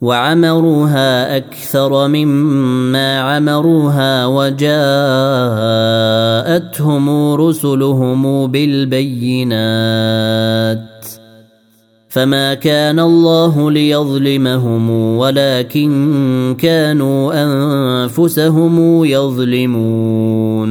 وعمروها أكثر مما عمروها وجاءتهم رسلهم بالبينات فما كان الله ليظلمهم ولكن كانوا أنفسهم يظلمون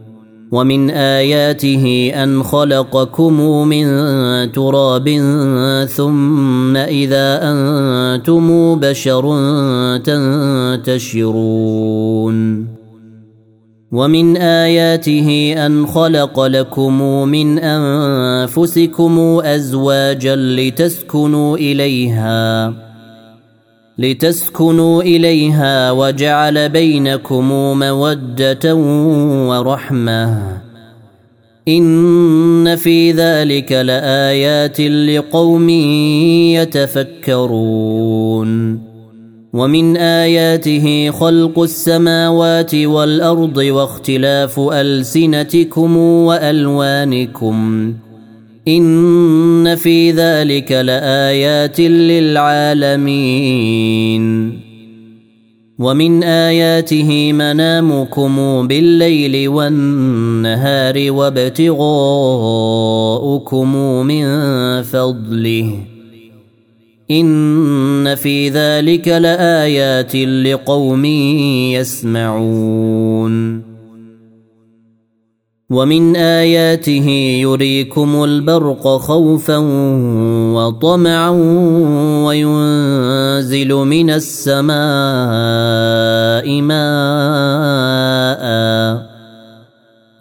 ومن آياته أن خلقكم من تراب ثم إذا أنتم بشر تنتشرون. ومن آياته أن خلق لكم من أنفسكم أزواجا لتسكنوا إليها. لتسكنوا إليها وجعل بينكم مودة ورحمة. إن في ذلك لآيات لقوم يتفكرون. ومن آياته خلق السماوات والأرض واختلاف ألسنتكم وألوانكم. إن في ذلك لآيات للعالمين. ومن آياته منامكم بالليل والنهار وابتغاؤكم من فضله. إن في ذلك لآيات لقوم يسمعون. ومن آياته يريكم البرق خوفا وطمعا وينزل من السماء ماء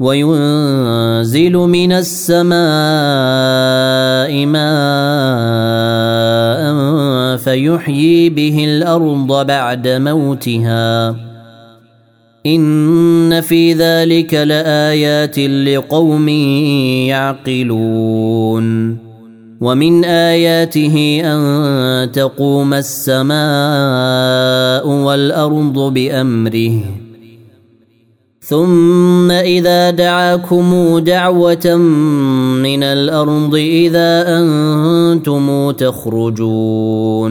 وينزل من السماء ماء فيحيي به الأرض بعد موتها ان في ذلك لايات لقوم يعقلون ومن اياته ان تقوم السماء والارض بامره ثم اذا دعاكم دعوه من الأرض اذا أنتم تخرجون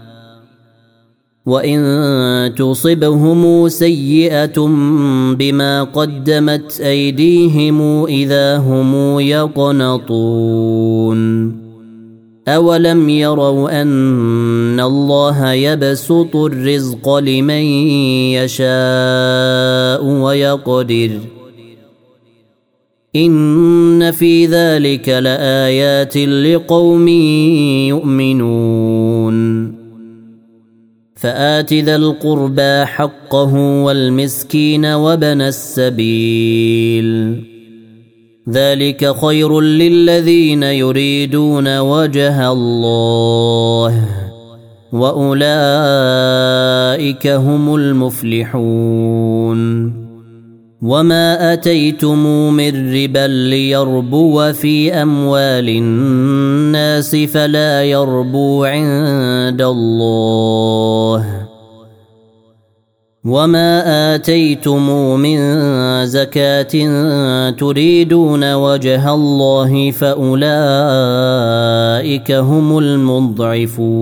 وان تصبهم سيئه بما قدمت ايديهم اذا هم يقنطون أولم يروا أن الله يبسط الرزق لمن يشاء ويقدر إن في ذلك لآيات لقوم يؤمنون فآت ذا القربى حقه والمسكين وبن السبيل. ذلك خير للذين يريدون وجه الله وأولئك هم المفلحون. وما أتيتم من ربا ليربو في أموال الناس فلا يربو عند الله. وما آتيتم من زكاة تريدون وجه الله فأولئك هم المضعفون.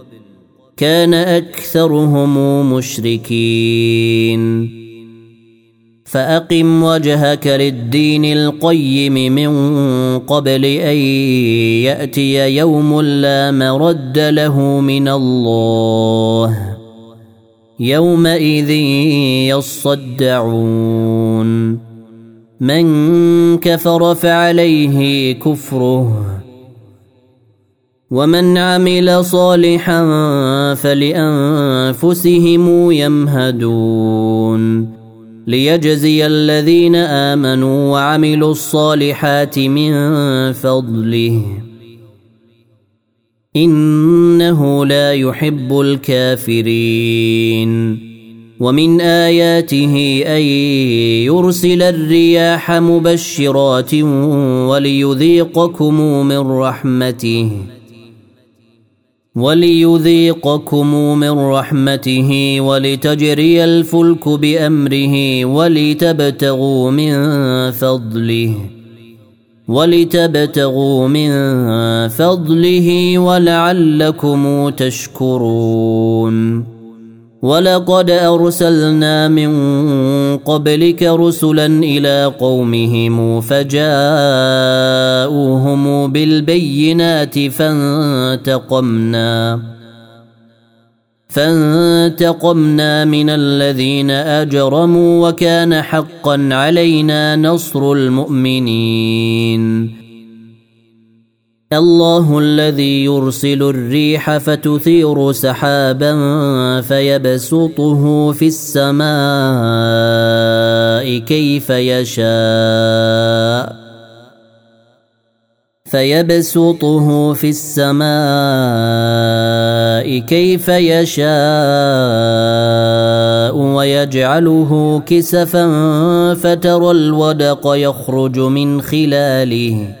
كان أكثرهم مشركين. فأقم وجهك للدين القيم من قبل أن يأتي يوم لا مرد له من الله يومئذ يصدعون. من كفر فعليه كفره ومن عمل صالحا فلأنفسهم يمهدون ليجزي الذين امنوا وعملوا الصالحات من فضله انه لا يحب الكافرين ومن اياته ان يرسل الرياح مبشرات وليذيقكم من رحمته وليذيقكم من رحمته ولتجري الفلك بأمره ولتبتغوا من فضله ولتبتغوا من فضله ولعلكم تشكرون ولقد أرسلنا من قبلك رسلا إلى قومهم فجاءوهم بالبينات فانتقمنا فانتقمنا من الذين أجرموا وكان حقا علينا نصر المؤمنين الله الذي يرسل الريح فتثير سحابا فيبسطه في السماء كيف يشاء. فيبسطه في السماء كيف يشاء ويجعله كسفا فترى الودق يخرج من خلاله.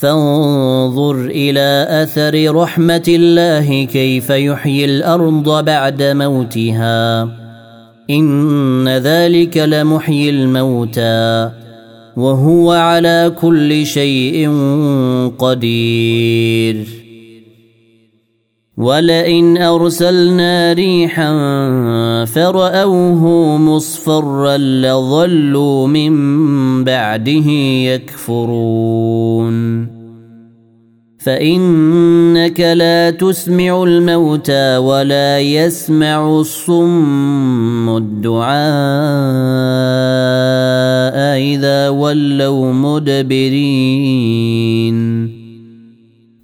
فانظر إلى أثر رحمة الله كيف يحيي الأرض بعد موتها. إن ذلك لمحيي الموتى. وهو على كل شيء قدير. ولئن ارسلنا ريحا فراوه مصفرا لظلوا من بعده يكفرون فانك لا تسمع الموتى ولا يسمع الصم الدعاء اذا ولوا مدبرين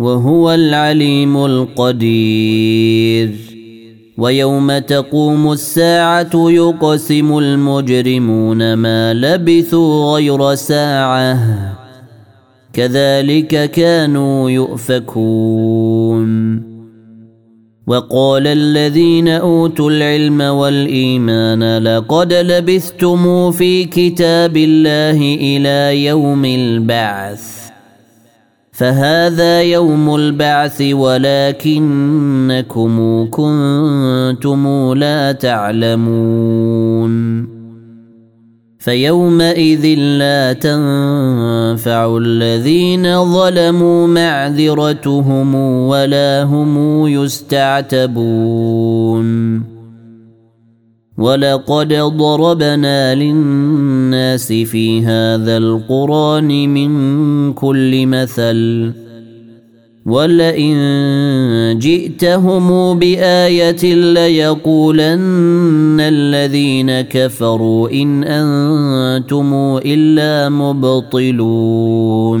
وهو العليم القدير. ويوم تقوم الساعة يقسم المجرمون ما لبثوا غير ساعة. كذلك كانوا يؤفكون. وقال الذين أوتوا العلم والإيمان لقد لبثتم في كتاب الله إلى يوم البعث. فهذا يوم البعث ولكنكم كنتم لا تعلمون. فيومئذ لا تنفع الذين ظلموا معذرتهم ولا هم يستعتبون. ولقد ضربنا للناس في هذا القران من كل مثل ولئن جئتهم بايه ليقولن الذين كفروا ان أنتم الا مبطلون